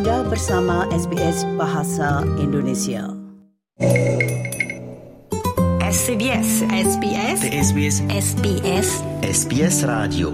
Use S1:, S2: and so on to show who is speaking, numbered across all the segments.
S1: Anda bersama SBS Bahasa Indonesia.
S2: SBS SBS
S3: SBS
S2: SBS
S3: SBS Radio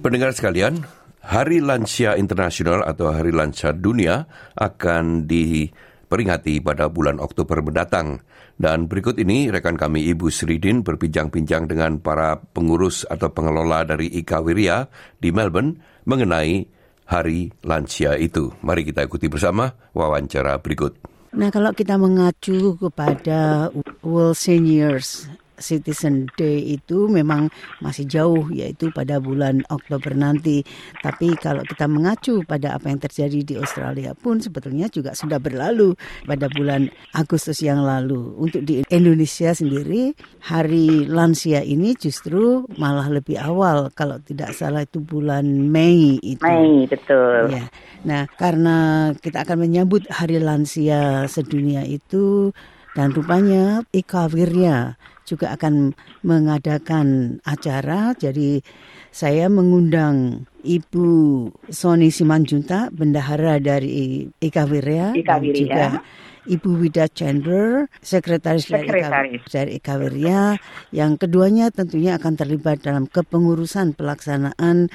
S4: Pendengar sekalian, Hari Lansia Internasional atau Hari Lansia Dunia akan diperingati pada bulan Oktober mendatang. Dan berikut ini rekan kami Ibu Sridin berbincang-bincang dengan para pengurus atau pengelola dari Ika Wirya di Melbourne mengenai Hari Lansia itu. Mari kita ikuti bersama wawancara berikut.
S1: Nah, kalau kita mengacu kepada World Seniors Citizen Day itu memang masih jauh yaitu pada bulan Oktober nanti. Tapi kalau kita mengacu pada apa yang terjadi di Australia pun sebetulnya juga sudah berlalu pada bulan Agustus yang lalu. Untuk di Indonesia sendiri hari lansia ini justru malah lebih awal kalau tidak salah itu bulan Mei itu.
S5: Mei, betul.
S1: Ya. Nah, karena kita akan menyambut Hari Lansia Sedunia itu dan rupanya Ika Wirya juga akan mengadakan acara. Jadi saya mengundang Ibu Sony Simanjunta, bendahara dari Ika Wirya,
S5: Ika
S1: dan juga Ibu Wida Chandler, sekretaris,
S5: Sekretaris.
S1: dari Ika Wirya, yang keduanya tentunya akan terlibat dalam kepengurusan pelaksanaan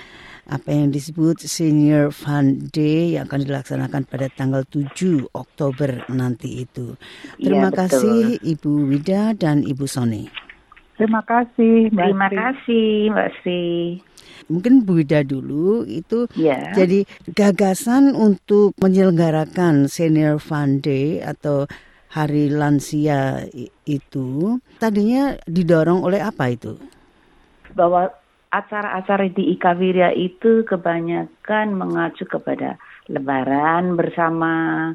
S1: apa yang disebut Senior Fund Day yang akan dilaksanakan pada tanggal 7 Oktober nanti itu. Terima
S5: Iya, betul.
S1: kasih Ibu Wida dan Ibu Sony.
S6: Terima kasih, Mbak
S5: Terima
S6: Sri.
S5: kasih, Mbak Sri.
S1: Mungkin Bu Wida dulu itu
S5: Ya.
S1: jadi gagasan untuk menyelenggarakan Senior Fund Day atau Hari Lansia itu tadinya didorong oleh apa itu?
S5: bahwa acara-acara di Ika Wirya itu kebanyakan mengacu kepada lebaran bersama,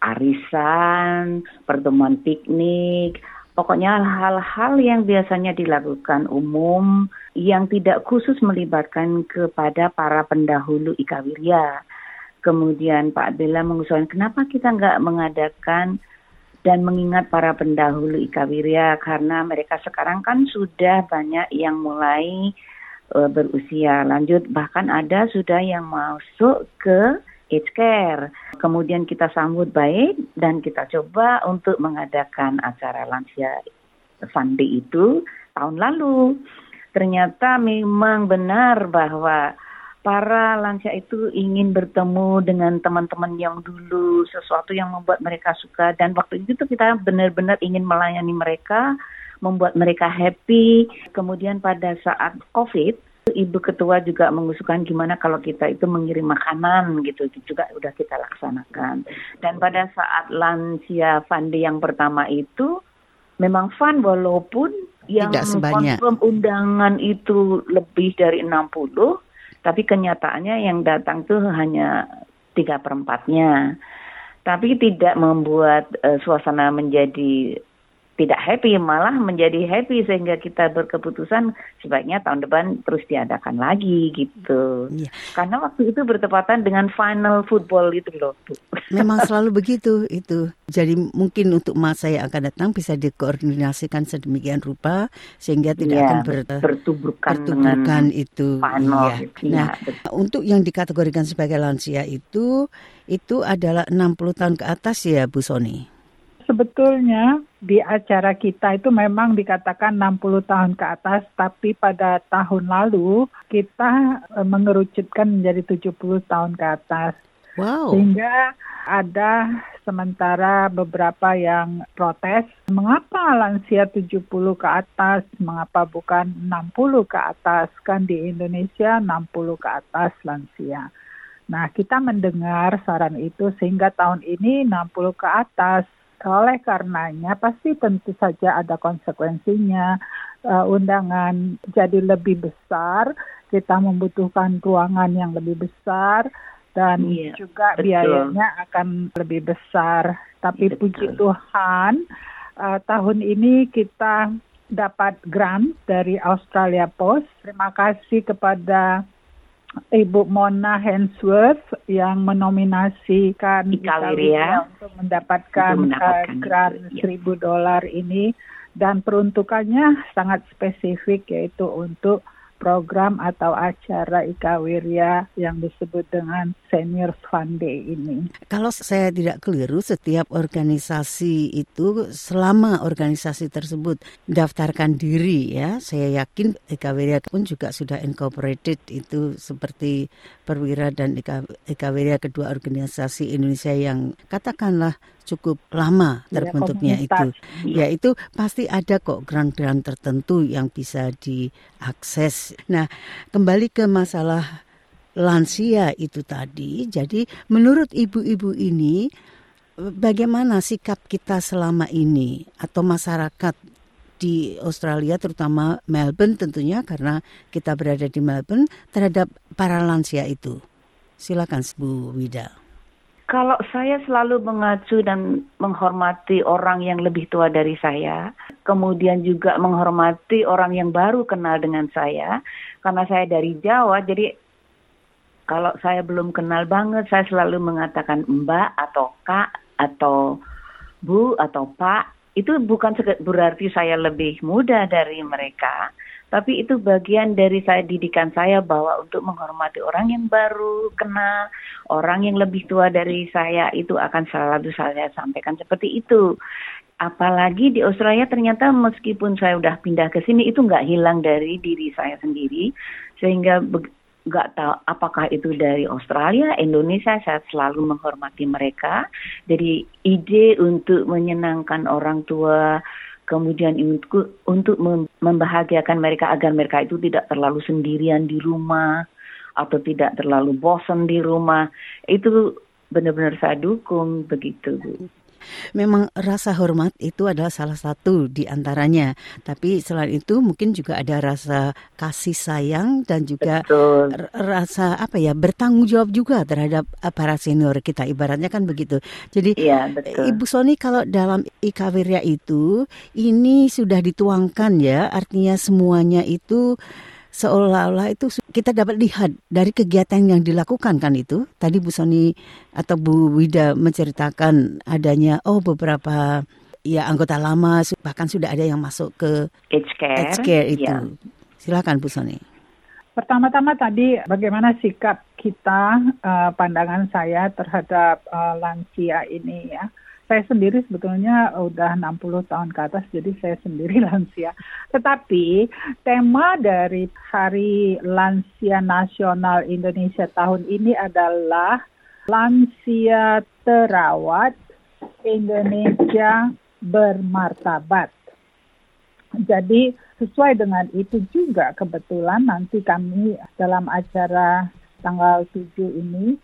S5: arisan, pertemuan piknik, pokoknya hal-hal yang biasanya dilakukan umum yang tidak khusus melibatkan kepada para pendahulu Ika Wirya. Kemudian Pak Bella mengusulkan kenapa kita nggak mengadakan dan mengingat para pendahulu Ika Wirya karena mereka sekarang kan sudah banyak yang mulai eh, berusia lanjut bahkan ada sudah yang masuk ke aged care. Kemudian kita sambut baik dan kita coba untuk mengadakan acara lansia Fund Day itu tahun lalu. Ternyata memang benar bahwa para lansia itu ingin bertemu dengan teman-teman yang dulu, sesuatu yang membuat mereka suka dan waktu itu kita benar-benar ingin melayani mereka, membuat mereka happy. Kemudian pada saat COVID, Ibu Ketua juga mengusulkan gimana kalau kita itu mengirim makanan gitu, itu juga udah kita laksanakan. Dan pada saat lansia Fandi yang pertama itu memang fun walaupun yang
S1: Tidak sebanyak.
S5: confirm undangan itu lebih dari 60, tapi kenyataannya yang datang tuh hanya tiga perempatnya. Tapi tidak membuat eh, suasana menjadi tidak happy, malah menjadi happy sehingga kita berkeputusan sebaiknya tahun depan terus diadakan lagi gitu.
S1: Iya.
S5: Karena waktu itu bertepatan dengan final football itu loh. Bu.
S1: Memang selalu begitu itu. Jadi mungkin untuk masa yang akan datang bisa dikoordinasikan sedemikian rupa sehingga tidak
S5: Iya,
S1: akan ber,
S5: bertuburkan
S1: itu.
S5: final.
S1: Iya.
S5: Iya,
S1: Nah,
S5: betul.
S1: untuk yang dikategorikan sebagai lansia itu itu adalah 60 tahun ke atas ya Bu Sony.
S6: Sebetulnya di acara kita itu memang dikatakan 60 tahun ke atas, tapi pada tahun lalu kita eh, mengerucutkan menjadi 70 tahun ke atas.
S1: Wow.
S6: Sehingga ada sementara beberapa yang protes, mengapa lansia 70 ke atas, mengapa bukan 60 ke atas, kan di Indonesia 60 ke atas lansia. Nah, kita mendengar saran itu sehingga tahun ini 60 ke atas. Oleh karenanya pasti tentu saja ada konsekuensinya. Eh, undangan jadi lebih besar, kita membutuhkan ruangan yang lebih besar dan
S5: Iya,
S6: juga
S5: betul.
S6: biayanya akan lebih besar. Tapi
S5: Betul.
S6: puji Tuhan, eh, tahun ini kita dapat grant dari Australia Post. Terima kasih kepada Ibu Mona Hensworth yang menominasikan
S5: Ika
S6: Ika
S5: Wirya
S6: Wirya untuk mendapatkan,
S5: untuk mendapatkan
S6: eh, grant
S5: itu, ya.
S6: seribu dolar ini dan peruntukannya sangat spesifik yaitu untuk program atau acara Ika Wirya yang disebut dengan Senior Fund Day ini.
S1: Kalau saya tidak keliru, setiap organisasi itu selama organisasi tersebut daftarkan diri ya, saya yakin Ika Wirya pun juga sudah incorporated itu seperti Perwira dan Ika, Ika Wirya kedua organisasi Indonesia yang katakanlah cukup lama ya, terbentuknya ya, itu. Ya itu pasti ada kok grant-grant tertentu yang bisa diakses. Nah, kembali ke masalah lansia itu tadi. Jadi menurut ibu-ibu ini bagaimana sikap kita selama ini atau masyarakat di Australia terutama Melbourne tentunya karena kita berada di Melbourne terhadap para lansia itu. Silakan Bu Wida.
S5: Kalau saya selalu mengacu dan menghormati orang yang lebih tua dari saya, kemudian juga menghormati orang yang baru kenal dengan saya, karena saya dari Jawa, jadi kalau saya belum kenal banget, saya selalu mengatakan Mbak atau Kak atau Bu atau Pak. Itu bukan berarti saya lebih muda dari mereka, tapi itu bagian dari saya didikan saya bahwa untuk menghormati orang yang baru kenal, orang yang lebih tua dari saya itu akan selalu saya sampaikan seperti itu. Apalagi di Australia ternyata meskipun saya udah pindah ke sini itu nggak hilang dari diri saya sendiri sehingga nggak tahu apakah itu dari Australia, Indonesia, saya selalu menghormati mereka. Jadi ide untuk menyenangkan orang tua, kemudian untuk untuk membahagiakan mereka agar mereka itu tidak terlalu sendirian di rumah atau tidak terlalu bosan di rumah itu benar-benar saya dukung begitu Bu.
S1: Memang rasa hormat itu adalah salah satu di antaranya. Tapi selain itu mungkin juga ada rasa kasih sayang dan juga betul. rasa apa ya bertanggung jawab juga terhadap eh, para senior kita. Ibaratnya kan begitu. Jadi ya, betul. Ibu Sony kalau dalam Ika Wirya itu ini sudah dituangkan ya, artinya semuanya itu seolah-olah itu kita dapat lihat dari kegiatan yang dilakukan kan itu. Tadi Bu Soni atau Bu Wida menceritakan adanya oh beberapa ya anggota lama bahkan sudah ada yang masuk ke
S5: age care,
S1: age care itu. Ya. Silakan Bu Soni.
S6: Pertama-tama tadi bagaimana sikap kita, uh, pandangan saya terhadap uh, lansia ini ya saya sendiri sebetulnya udah 60 tahun ke atas, jadi saya sendiri lansia. Tetapi tema dari Hari Lansia Nasional Indonesia tahun ini adalah Lansia Terawat Indonesia Bermartabat. Jadi sesuai dengan itu juga kebetulan nanti kami dalam acara tanggal 7 ini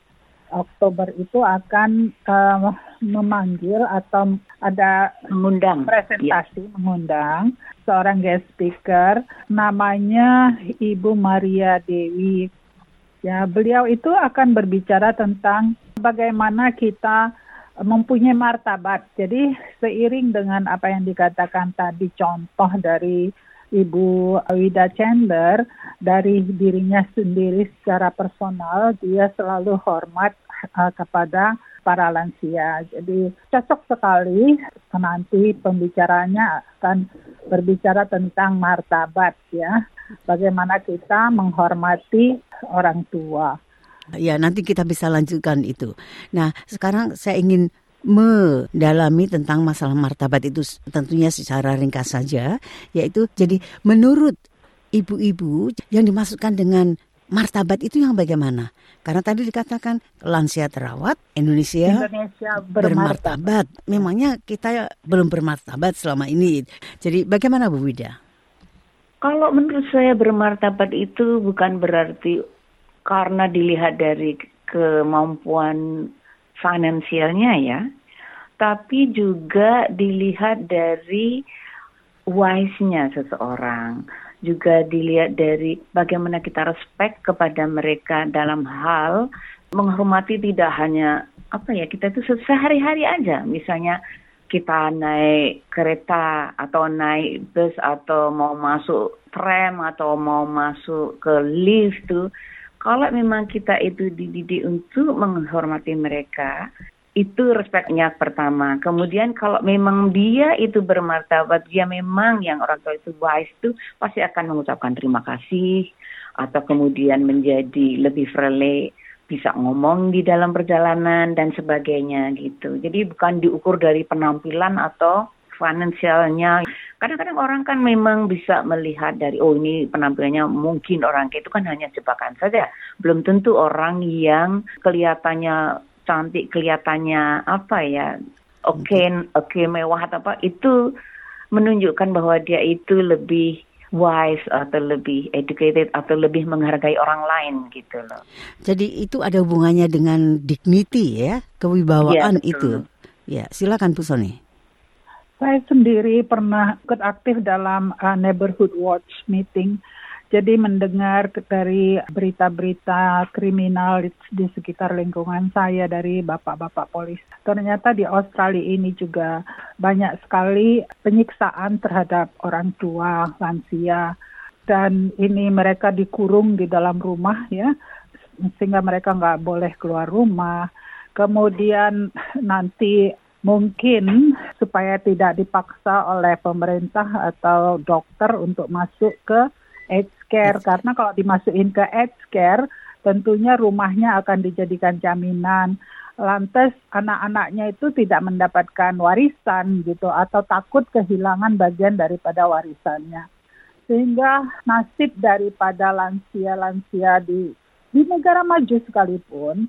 S6: Oktober itu akan uh, memanggil atau ada
S5: mengundang
S6: presentasi ya. mengundang seorang guest speaker namanya Ibu Maria Dewi. Ya, beliau itu akan berbicara tentang bagaimana kita mempunyai martabat. Jadi seiring dengan apa yang dikatakan tadi contoh dari Ibu Wida Chandler dari dirinya sendiri secara personal dia selalu hormat uh, kepada para lansia. Jadi cocok sekali nanti pembicaranya akan berbicara tentang martabat ya. Bagaimana kita menghormati orang tua.
S1: Ya, nanti kita bisa lanjutkan itu. Nah, sekarang saya ingin mendalami tentang masalah martabat itu tentunya secara ringkas saja yaitu jadi menurut ibu-ibu yang dimasukkan dengan martabat itu yang bagaimana? Karena tadi dikatakan lansia terawat Indonesia, Indonesia bermartabat. Memangnya kita belum bermartabat selama ini. Jadi bagaimana Bu Wida?
S5: Kalau menurut saya bermartabat itu bukan berarti karena dilihat dari kemampuan finansialnya ya, tapi juga dilihat dari wise-nya seseorang, juga dilihat dari bagaimana kita respect kepada mereka dalam hal menghormati tidak hanya apa ya kita itu sehari-hari aja, misalnya kita naik kereta atau naik bus atau mau masuk tram atau mau masuk ke lift tuh kalau memang kita itu dididik untuk menghormati mereka itu respeknya pertama. Kemudian kalau memang dia itu bermartabat, dia memang yang orang tua itu wise itu pasti akan mengucapkan terima kasih, atau kemudian menjadi lebih friendly bisa ngomong di dalam perjalanan dan sebagainya gitu. Jadi bukan diukur dari penampilan atau finansialnya. Kadang-kadang orang kan memang bisa melihat dari oh ini penampilannya mungkin orang itu kan hanya jebakan saja. Belum tentu orang yang kelihatannya cantik, kelihatannya apa ya oke okay, oke okay, mewah atau apa itu menunjukkan bahwa dia itu lebih wise atau lebih educated atau lebih menghargai orang lain gitu loh.
S1: Jadi itu ada hubungannya dengan dignity ya, kewibawaan ya, itu. Ya, silakan Bu Sony.
S6: Saya sendiri pernah ikut aktif dalam uh, neighborhood watch meeting jadi mendengar dari berita-berita kriminal di, sekitar lingkungan saya dari bapak-bapak polis. Ternyata di Australia ini juga banyak sekali penyiksaan terhadap orang tua, lansia, dan ini mereka dikurung di dalam rumah ya, sehingga mereka nggak boleh keluar rumah. Kemudian nanti mungkin supaya tidak dipaksa oleh pemerintah atau dokter untuk masuk ke aged care. Karena kalau dimasukin ke aged care tentunya rumahnya akan dijadikan jaminan. Lantas anak-anaknya itu tidak mendapatkan warisan gitu atau takut kehilangan bagian daripada warisannya. Sehingga nasib daripada lansia-lansia di di negara maju sekalipun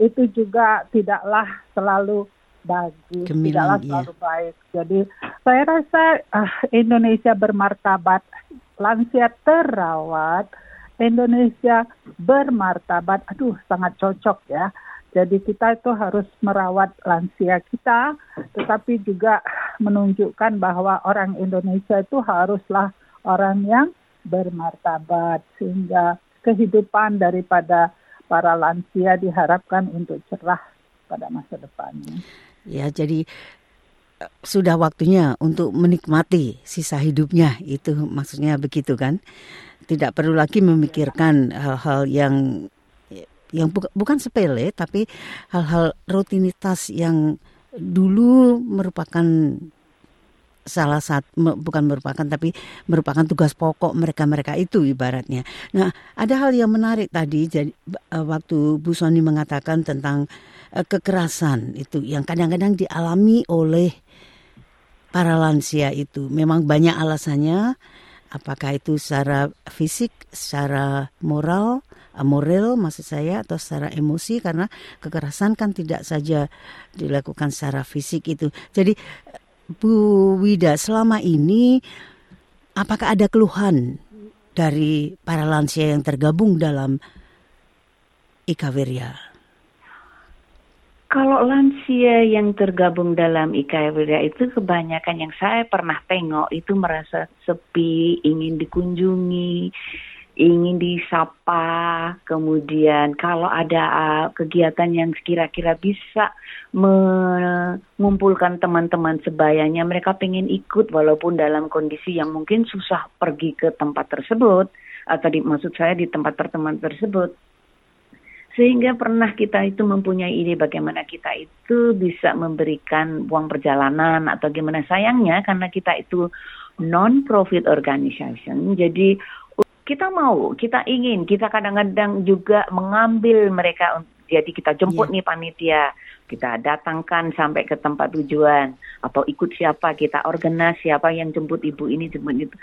S6: itu juga tidaklah selalu bagus, Gemilang, tidaklah iya. selalu baik. Jadi saya rasa uh, Indonesia bermartabat lansia terawat, Indonesia bermartabat. Aduh, sangat cocok ya. Jadi kita itu harus merawat lansia kita, tetapi juga menunjukkan bahwa orang Indonesia itu haruslah orang yang bermartabat sehingga kehidupan daripada para lansia diharapkan untuk cerah pada masa depannya.
S1: Ya, jadi sudah waktunya untuk menikmati sisa hidupnya. Itu maksudnya begitu kan? Tidak perlu lagi memikirkan hal-hal yang yang bu, bukan sepele tapi hal-hal rutinitas yang dulu merupakan salah satu bukan merupakan tapi merupakan tugas pokok mereka-mereka itu ibaratnya. Nah, ada hal yang menarik tadi jadi eh, waktu Bu Soni mengatakan tentang uh, kekerasan itu yang kadang-kadang dialami oleh para lansia itu. Memang banyak alasannya, apakah itu secara fisik, secara moral, eh, moral maksud saya atau secara emosi karena kekerasan kan tidak saja dilakukan secara fisik itu. Jadi Bu Wida selama ini apakah ada keluhan dari para lansia yang tergabung dalam Ika Wirya?
S5: Kalau lansia yang tergabung dalam IKWDA itu kebanyakan yang saya pernah tengok itu merasa sepi, ingin dikunjungi, ingin disapa, kemudian kalau ada uh, kegiatan yang kira-kira bisa mengumpulkan teman-teman sebayanya, mereka pengen ikut walaupun dalam kondisi yang mungkin susah pergi ke tempat tersebut, atau di, maksud saya di tempat pertemuan tersebut. Sehingga pernah kita itu mempunyai ide bagaimana kita itu bisa memberikan uang perjalanan atau gimana. Sayangnya karena kita itu non-profit organization jadi kita mau kita ingin kita kadang-kadang juga mengambil mereka jadi kita jemput yeah. nih panitia kita datangkan sampai ke tempat tujuan atau ikut siapa kita organis siapa yang jemput ibu ini jemput itu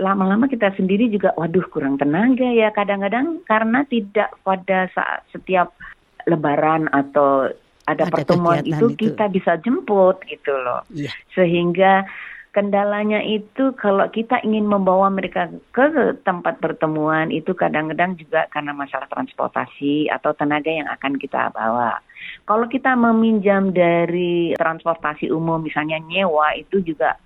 S5: lama-lama kita sendiri juga waduh kurang tenaga ya kadang-kadang karena tidak pada saat setiap lebaran atau ada, ada pertemuan itu, itu kita bisa jemput gitu loh. Yeah. Sehingga kendalanya itu kalau kita ingin membawa mereka ke tempat pertemuan itu kadang-kadang juga karena masalah transportasi atau tenaga yang akan kita bawa. Kalau kita meminjam dari transportasi umum misalnya nyewa itu juga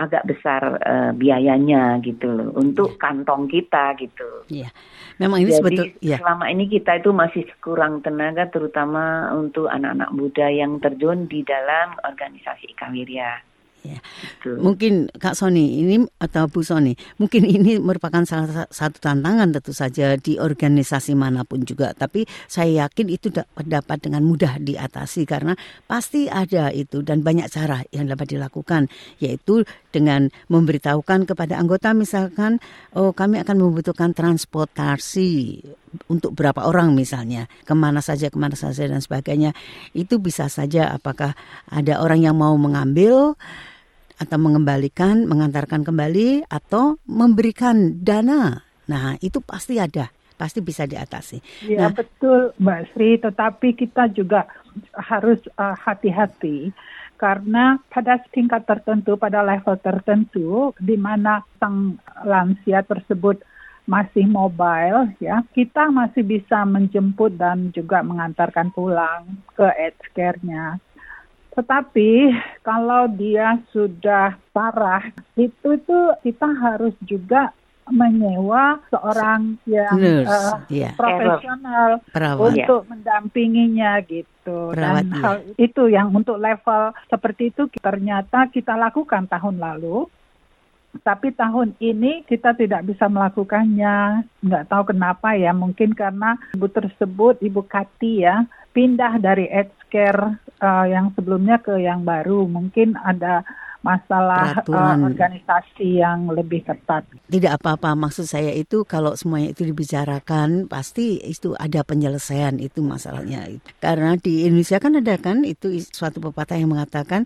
S5: agak besar uh, biayanya gitu loh untuk yeah. kantong kita gitu.
S1: Iya. Memang ini Jadi, sebetul
S5: ya. selama ini kita itu masih kurang tenaga terutama untuk anak-anak muda yang terjun di dalam organisasi Ikawirya.
S1: Ya. Mungkin Kak Sony ini atau Bu Sony, mungkin ini merupakan salah satu tantangan tentu saja di organisasi mana pun juga. Tapi saya yakin itu dapat dengan mudah diatasi karena pasti ada itu dan banyak cara yang dapat dilakukan, yaitu dengan memberitahukan kepada anggota misalkan, oh kami akan membutuhkan transportasi untuk berapa orang misalnya, ke mana saja, ke mana saja dan sebagainya. Itu bisa saja apakah ada orang yang mau mengambil atau mengembalikan, mengantarkan kembali atau memberikan dana. Nah, itu pasti ada, pasti bisa diatasi.
S6: Ya,
S1: nah,
S6: betul Mbak Sri, tetapi kita juga harus uh, hati-hati karena pada tingkat tertentu, pada level tertentu di mana sang lansia tersebut masih mobile ya, kita masih bisa menjemput dan juga mengantarkan pulang ke aged care-nya. Tetapi kalau dia sudah parah, itu tuh kita harus juga menyewa seorang yang
S1: Nurse,
S6: uh,
S1: yeah.
S6: profesional
S1: Perawat.
S6: untuk mendampinginya gitu.
S1: Perawat,
S6: Dan
S1: iya.
S6: hal itu yang untuk level seperti itu ternyata kita lakukan tahun lalu. Tapi tahun ini kita tidak bisa melakukannya. Nggak tahu kenapa ya. Mungkin karena ibu tersebut, Ibu Kati ya, pindah dari aged care uh, yang sebelumnya ke yang baru. Mungkin ada masalah uh, organisasi yang lebih ketat.
S1: Tidak apa-apa, maksud saya itu kalau semuanya itu dibicarakan pasti itu ada penyelesaian itu masalahnya. Karena di Indonesia kan ada kan itu suatu pepatah yang mengatakan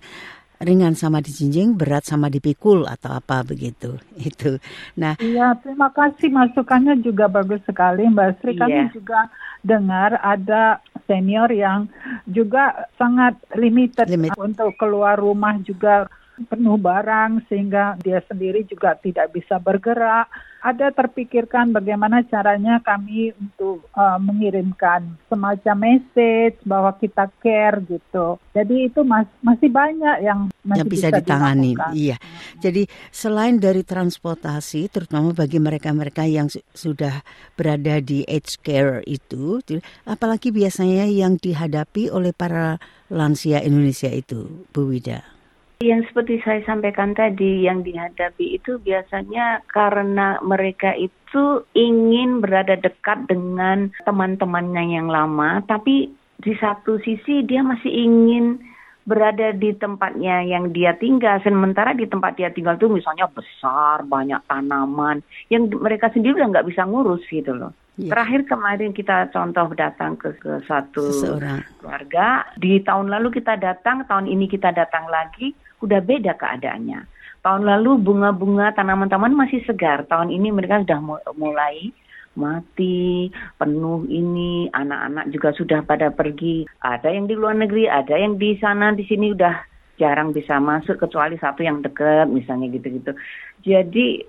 S1: ringan sama dijinjing, berat sama dipikul atau apa begitu. Itu. Nah,
S6: Iya, terima kasih masukannya juga bagus sekali Mbak Sri. Kami
S5: Iya.
S6: juga dengar ada senior yang juga sangat limited
S1: Limit.
S6: untuk keluar rumah juga penuh barang sehingga dia sendiri juga tidak bisa bergerak. Ada terpikirkan bagaimana caranya kami untuk uh, mengirimkan semacam message bahwa kita care gitu. Jadi itu mas- masih banyak yang masih
S1: yang bisa, ditangani.
S6: dilakukan.
S1: Iya. Jadi selain dari transportasi, terutama bagi mereka-mereka yang su- sudah berada di aged care itu, tu- apalagi biasanya yang dihadapi oleh para lansia Indonesia itu, Bu Wida.
S5: Yang seperti saya sampaikan tadi, yang dihadapi itu biasanya karena mereka itu ingin berada dekat dengan teman-temannya yang lama, tapi di satu sisi dia masih ingin berada di tempatnya yang dia tinggal, sementara di tempat dia tinggal itu misalnya besar, banyak tanaman, yang mereka sendiri udah nggak bisa ngurus gitu loh.
S1: Iya.
S5: Terakhir kemarin kita contoh datang ke, ke satu
S1: Seseorang.
S5: keluarga. Di tahun lalu kita datang, tahun ini kita datang lagi, udah beda keadaannya. Tahun lalu bunga-bunga tanaman-tanaman masih segar. Tahun ini mereka sudah mu- mulai mati, penuh ini, anak-anak juga sudah pada pergi. Ada yang di luar negeri, ada yang di sana, di sini udah jarang bisa masuk kecuali satu yang dekat misalnya gitu-gitu. Jadi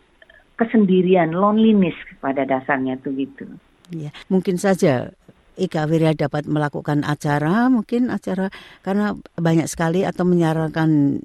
S5: kesendirian, loneliness pada dasarnya tuh gitu.
S1: Ya, mungkin saja Ika Wirya dapat melakukan acara, mungkin acara karena banyak sekali atau menyarankan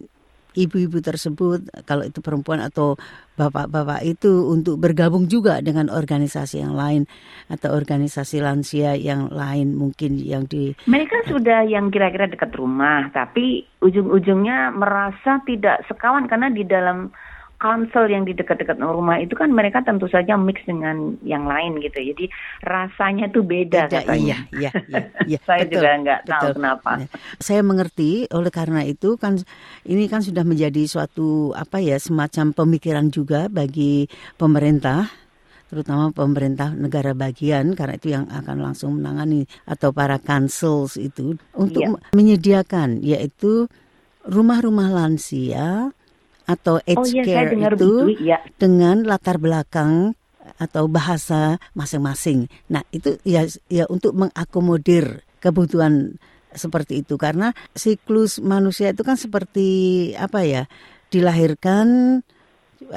S1: ibu-ibu tersebut kalau itu perempuan atau bapak-bapak itu untuk bergabung juga dengan organisasi yang lain atau organisasi lansia yang lain mungkin yang di
S5: Mereka sudah yang kira-kira dekat rumah, tapi ujung-ujungnya merasa tidak sekawan karena di dalam council yang di dekat-dekat rumah itu kan mereka tentu saja mix dengan yang lain gitu. Jadi rasanya tuh beda,
S1: Beda,
S5: katanya.
S1: iya, iya, iya, iya,
S5: Saya
S1: betul,
S5: juga nggak tahu kenapa.
S1: Ya. Saya mengerti oleh karena itu kan ini kan sudah menjadi suatu apa ya semacam pemikiran juga bagi pemerintah terutama pemerintah negara bagian karena itu yang akan langsung menangani atau para councils itu untuk
S5: Iya.
S1: menyediakan yaitu rumah-rumah lansia atau
S5: Oh
S1: aged
S5: iya,
S1: care itu
S5: begitu. Ya,
S1: dengan latar belakang atau bahasa masing-masing. Nah, itu ya ya untuk mengakomodir kebutuhan seperti itu karena siklus manusia itu kan seperti apa ya? dilahirkan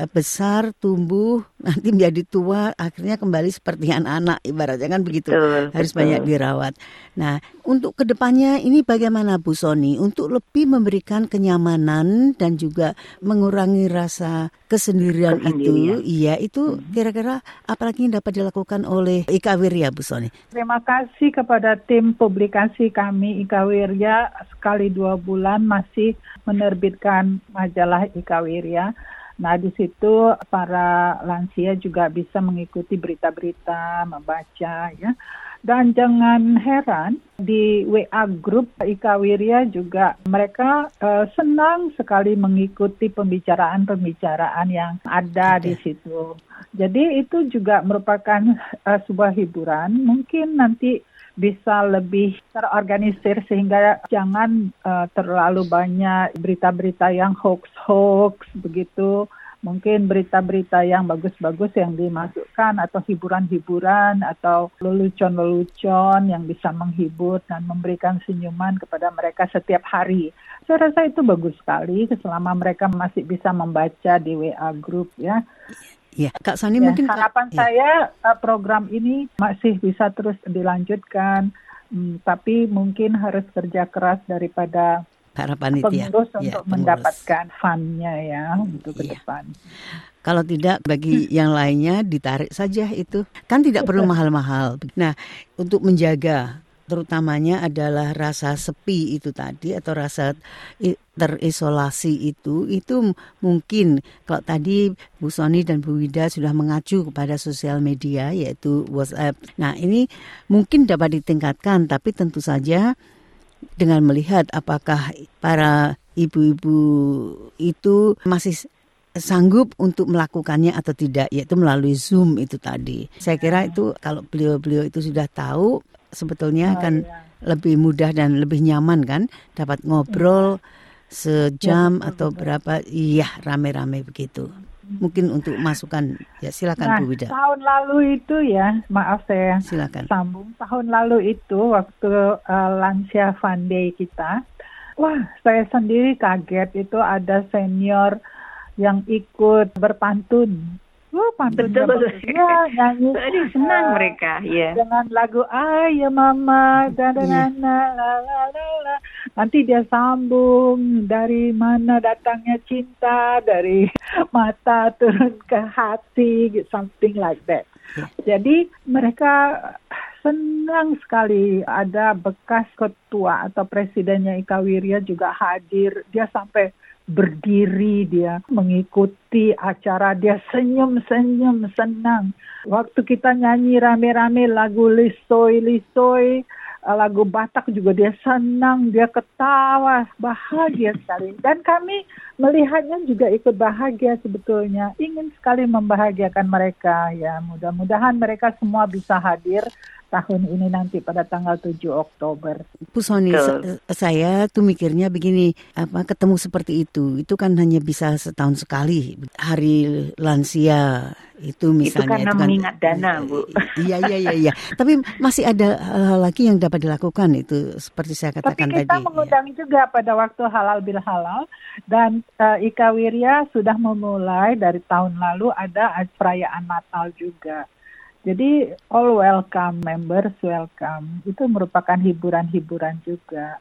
S1: besar, tumbuh, nanti menjadi tua, akhirnya kembali seperti anak-anak ibaratnya kan begitu.
S5: Betul,
S1: Harus
S5: betul.
S1: banyak dirawat. Nah, untuk ke depannya ini bagaimana Bu Soni untuk lebih memberikan kenyamanan dan juga mengurangi rasa kesendirian,
S5: Kesendirian.
S1: itu, iya itu kira-kira apalagi yang dapat dilakukan oleh Ika Wirya Bu Soni?
S6: Terima kasih kepada tim publikasi kami Ika Wirya sekali dua bulan masih menerbitkan majalah Ika Wirya. Nah di situ para lansia juga bisa mengikuti berita-berita, membaca ya. Dan jangan heran di WA grup Ika Wirya juga mereka eh, senang sekali mengikuti pembicaraan-pembicaraan yang ada di situ. Jadi itu juga merupakan eh, sebuah hiburan. Mungkin nanti bisa lebih terorganisir sehingga jangan eh, terlalu banyak berita-berita yang hoax-hoax begitu. Mungkin berita-berita yang bagus-bagus yang dimasukkan atau hiburan-hiburan atau lelucon-lelucon yang bisa menghibur dan memberikan senyuman kepada mereka setiap hari. Saya rasa itu bagus sekali selama mereka masih bisa membaca di WA group ya.
S1: Ya, Kak Sani
S6: Ya,
S1: mungkin Kak-
S6: harapan
S1: ya.
S6: saya uh, program ini masih bisa terus dilanjutkan, Hmm, tapi mungkin harus kerja keras daripada
S1: para panitia
S6: pengurus
S1: Ya,
S6: untuk
S1: pengurus.
S6: mendapatkan fund-nya ya untuk ke
S1: Iya.
S6: depan.
S1: Kalau tidak bagi yang lainnya ditarik saja itu. Kan tidak perlu mahal-mahal. Nah, untuk menjaga terutamanya adalah rasa sepi itu tadi atau rasa terisolasi itu itu mungkin kalau tadi Bu Soni dan Bu Wida sudah mengacu kepada sosial media yaitu WhatsApp. Nah, ini mungkin dapat ditingkatkan tapi tentu saja dengan melihat apakah para ibu-ibu itu masih sanggup untuk melakukannya atau tidak yaitu melalui Zoom itu tadi. Saya kira itu kalau beliau-beliau itu sudah tahu sebetulnya akan lebih mudah dan lebih nyaman kan dapat ngobrol sejam atau berapa iya rame-rame begitu. Mungkin untuk masukan ya silakan
S6: Nah,
S1: Bu Wida.
S6: tahun lalu itu ya, maaf saya
S1: Silakan.
S6: sambung. Tahun lalu itu waktu uh, lansia Fun Day kita, wah saya sendiri kaget itu ada senior yang ikut berpantun. Wah, pantunnya
S5: Betul.
S6: bagus. Ya, nyanyi.
S5: Aduh, senang
S6: uh,
S5: mereka, ya.
S6: dengan lagu Ayo Mama dan
S1: Iya.
S6: la la la la. Nanti dia sambung dari mana datangnya cinta dari mata turun ke hati something like that. Jadi mereka senang sekali ada bekas ketua atau presidennya Ika Wirya juga hadir. Dia sampai berdiri dia mengikuti acara dia senyum-senyum senang. Waktu kita nyanyi rame-rame lagu lisoy lisoy eh, lagu Batak juga dia senang dia ketawa bahagia sekali. Dan kami melihatnya juga ikut bahagia sebetulnya. Ingin sekali membahagiakan mereka ya. Mudah-mudahan mereka semua bisa hadir tahun ini nanti pada tanggal 7 Oktober
S1: Bu Soni,
S5: Betul.
S1: se- saya tuh mikirnya begini, apa ketemu seperti itu, itu kan hanya bisa setahun sekali. Hari lansia itu misalnya.
S5: karena
S1: kan-
S5: mengingat dana, Bu.
S1: Iya, iya, iya, iya. Tapi masih ada hal-hal lagi yang dapat dilakukan itu, seperti saya
S6: Tapi
S1: katakan
S6: kita
S1: tadi. ya.
S6: mengundang juga pada waktu halal bil halal dan eh, Ika Wirya sudah memulai dari tahun lalu ada perayaan Natal juga. Jadi all welcome members welcome itu merupakan hiburan-hiburan juga.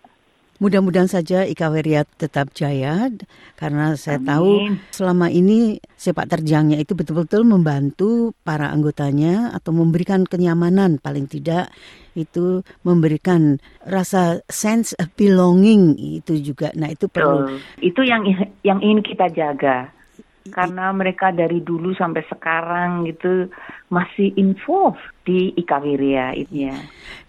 S1: Mudah-mudahan saja Ika Wirya tetap jaya karena saya
S5: Amin.
S1: tahu selama ini sepak terjangnya itu betul-betul membantu para anggotanya atau memberikan kenyamanan paling tidak itu memberikan rasa sense of belonging itu juga. Nah, itu perlu.
S5: Itu yang yang ingin kita jaga. Karena mereka dari dulu sampai sekarang gitu masih involved di Ika Wirya itu ya.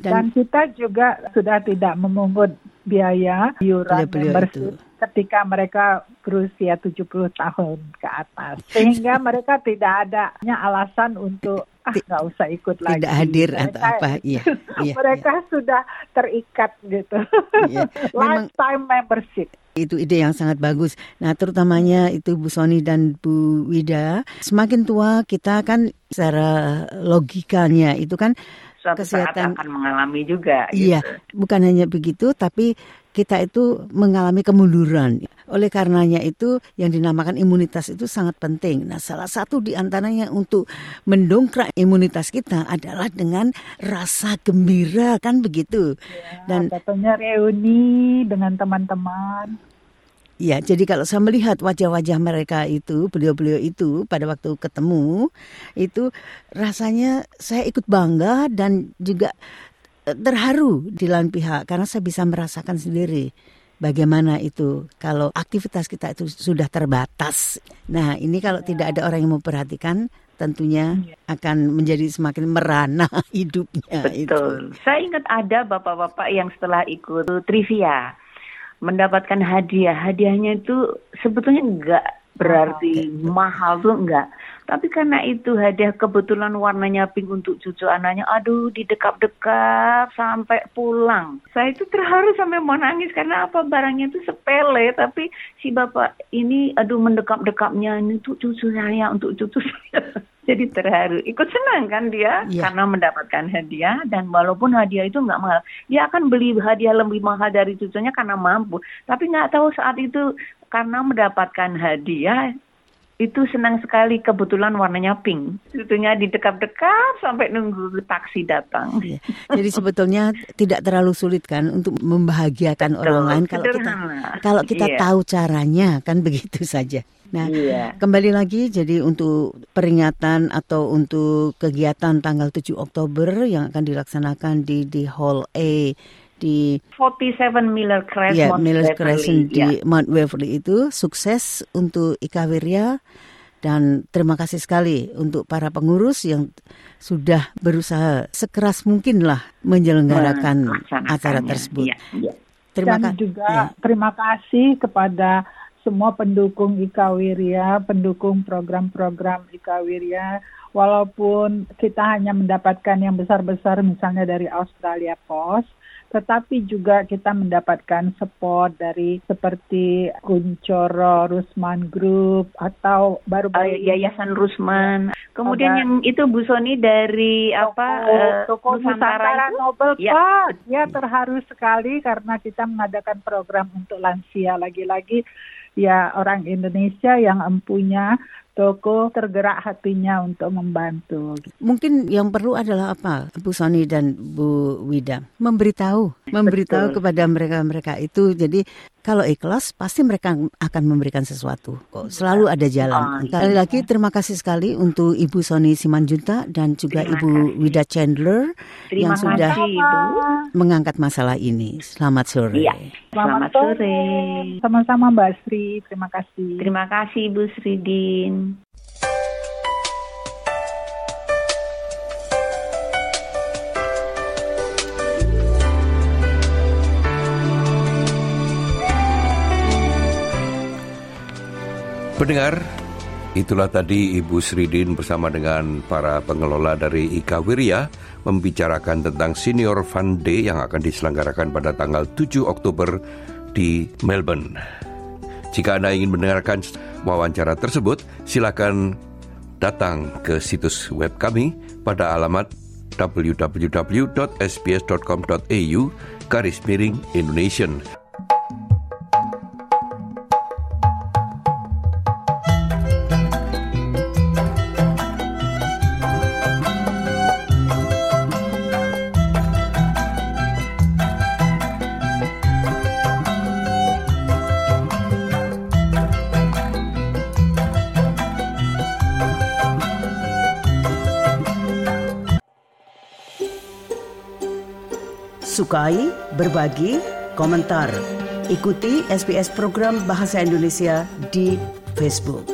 S6: Dan, kita juga sudah tidak memungut biaya iuran membership
S1: itu.
S6: ketika mereka berusia 70 tahun ke atas. Sehingga mereka tidak ada alasan untuk ah nggak usah ikut lagi.
S1: tidak hadir
S6: Mereka-
S1: atau apa. Iya, iya.
S6: mereka sudah terikat gitu.
S1: Iya.
S6: Lifetime membership.
S1: Itu ide yang sangat bagus. Nah, terutamanya itu Bu Soni dan Bu Wida, semakin tua kita kan secara logikanya itu kan
S5: suatu
S1: Kesehatan.
S5: saat akan mengalami juga.
S1: Iya,
S5: gitu.
S1: bukan hanya begitu, tapi kita itu mengalami kemunduran. Oleh karenanya itu yang dinamakan imunitas itu sangat penting. Nah, salah satu di antaranya untuk mendongkrak imunitas kita adalah dengan rasa gembira kan begitu. Dan
S6: Contohnya reuni dengan teman-teman.
S1: Ya, jadi kalau saya melihat wajah-wajah mereka itu, beliau-beliau itu pada waktu ketemu, itu rasanya saya ikut bangga dan juga terharu di lain pihak karena saya bisa merasakan sendiri bagaimana itu kalau aktivitas kita itu sudah terbatas. Nah, ini kalau tidak ada orang yang memperhatikan tentunya akan menjadi semakin merana hidupnya itu.
S5: Betul. Saya ingat ada bapak-bapak yang setelah ikut trivia mendapatkan hadiah. Hadiahnya itu sebetulnya enggak berarti mahal tuh enggak. Tapi karena itu hadiah kebetulan warnanya pink untuk cucu anaknya, aduh didekap-dekap sampai pulang. Saya itu terharu sampai mau nangis karena apa barangnya itu sepele, tapi si bapak ini aduh mendekap-dekapnya ini untuk cucu saya, untuk cucu saya. Jadi terharu, ikut senang kan dia
S1: Iya.
S5: karena mendapatkan hadiah dan walaupun hadiah itu nggak mahal, dia akan beli hadiah lebih mahal dari cucunya karena mampu. Tapi nggak tahu saat itu karena mendapatkan hadiah itu senang sekali kebetulan warnanya pink. Cucunya didekap-dekap sampai nunggu taksi datang.
S1: Ya. Jadi sebetulnya tidak terlalu sulit kan untuk membahagiakan orang lain kalau kita kalau kita
S5: Iya.
S1: tahu caranya kan begitu saja. Nah,
S5: Iya.
S1: kembali lagi jadi untuk peringatan atau untuk kegiatan tanggal 7 Oktober yang akan dilaksanakan di di Hall A di
S5: 47 Miller Crescent,
S1: ya
S5: Mount
S1: Miller
S5: Beverly.
S1: Crescent di
S5: Ya.
S1: Mount Waverly itu sukses untuk Ika Wirya dan terima kasih sekali untuk para pengurus yang sudah berusaha sekeras mungkin lah menyelenggarakan acara tersebut.
S5: Iya, iya.
S1: Terima
S6: Dan
S1: kasih.
S6: juga
S1: Ya.
S6: terima kasih kepada semua pendukung Ika Wirya, pendukung program-program Ika Wirya. Walaupun kita hanya mendapatkan yang besar-besar misalnya dari Australia Post, tetapi juga kita mendapatkan support dari seperti Kuncoro, Rusman Group, atau
S5: Oh,
S6: baru-baru ini
S5: Yayasan Rusman. Kemudian
S6: Ada-
S5: yang itu Bu Soni dari apa? eh,
S6: toko Nusantara
S5: itu?
S6: Nobel
S5: Ya,
S6: Pak. Ya terharu sekali karena kita mengadakan program untuk lansia lagi-lagi ya orang Indonesia yang empunya toko tergerak hatinya untuk membantu.
S1: Mungkin yang perlu adalah apa, Bu Soni dan Bu Wida, memberitahu, memberitahu
S5: Betul.
S1: kepada mereka-mereka itu. Jadi kalau ikhlas pasti mereka akan memberikan sesuatu. Kok selalu ada jalan.
S5: Oh, iya.
S1: Sekali lagi terima kasih sekali untuk Ibu Soni Simanjunta dan juga
S5: Terima
S1: Ibu
S5: kasih.
S1: Wida Chandler
S5: Terima
S1: yang sudah
S5: kasih, Bu.
S1: mengangkat masalah ini. Selamat sore.
S5: Iya. Selamat sore.
S6: Sama-sama Mbak Sri, terima kasih.
S5: Terima kasih Bu Sridin.
S4: Pendengar, itulah tadi Ibu Sridin bersama dengan para pengelola dari Ika Wirya membicarakan tentang Senior Fun Day yang akan diselenggarakan pada tanggal 7 Oktober di Melbourne. Jika Anda ingin mendengarkan wawancara tersebut, silakan datang ke situs web kami pada alamat www.sbs.com.au garis miring Indonesian.
S1: Berbagi, komentar. Ikuti SBS program Bahasa Indonesia di Facebook.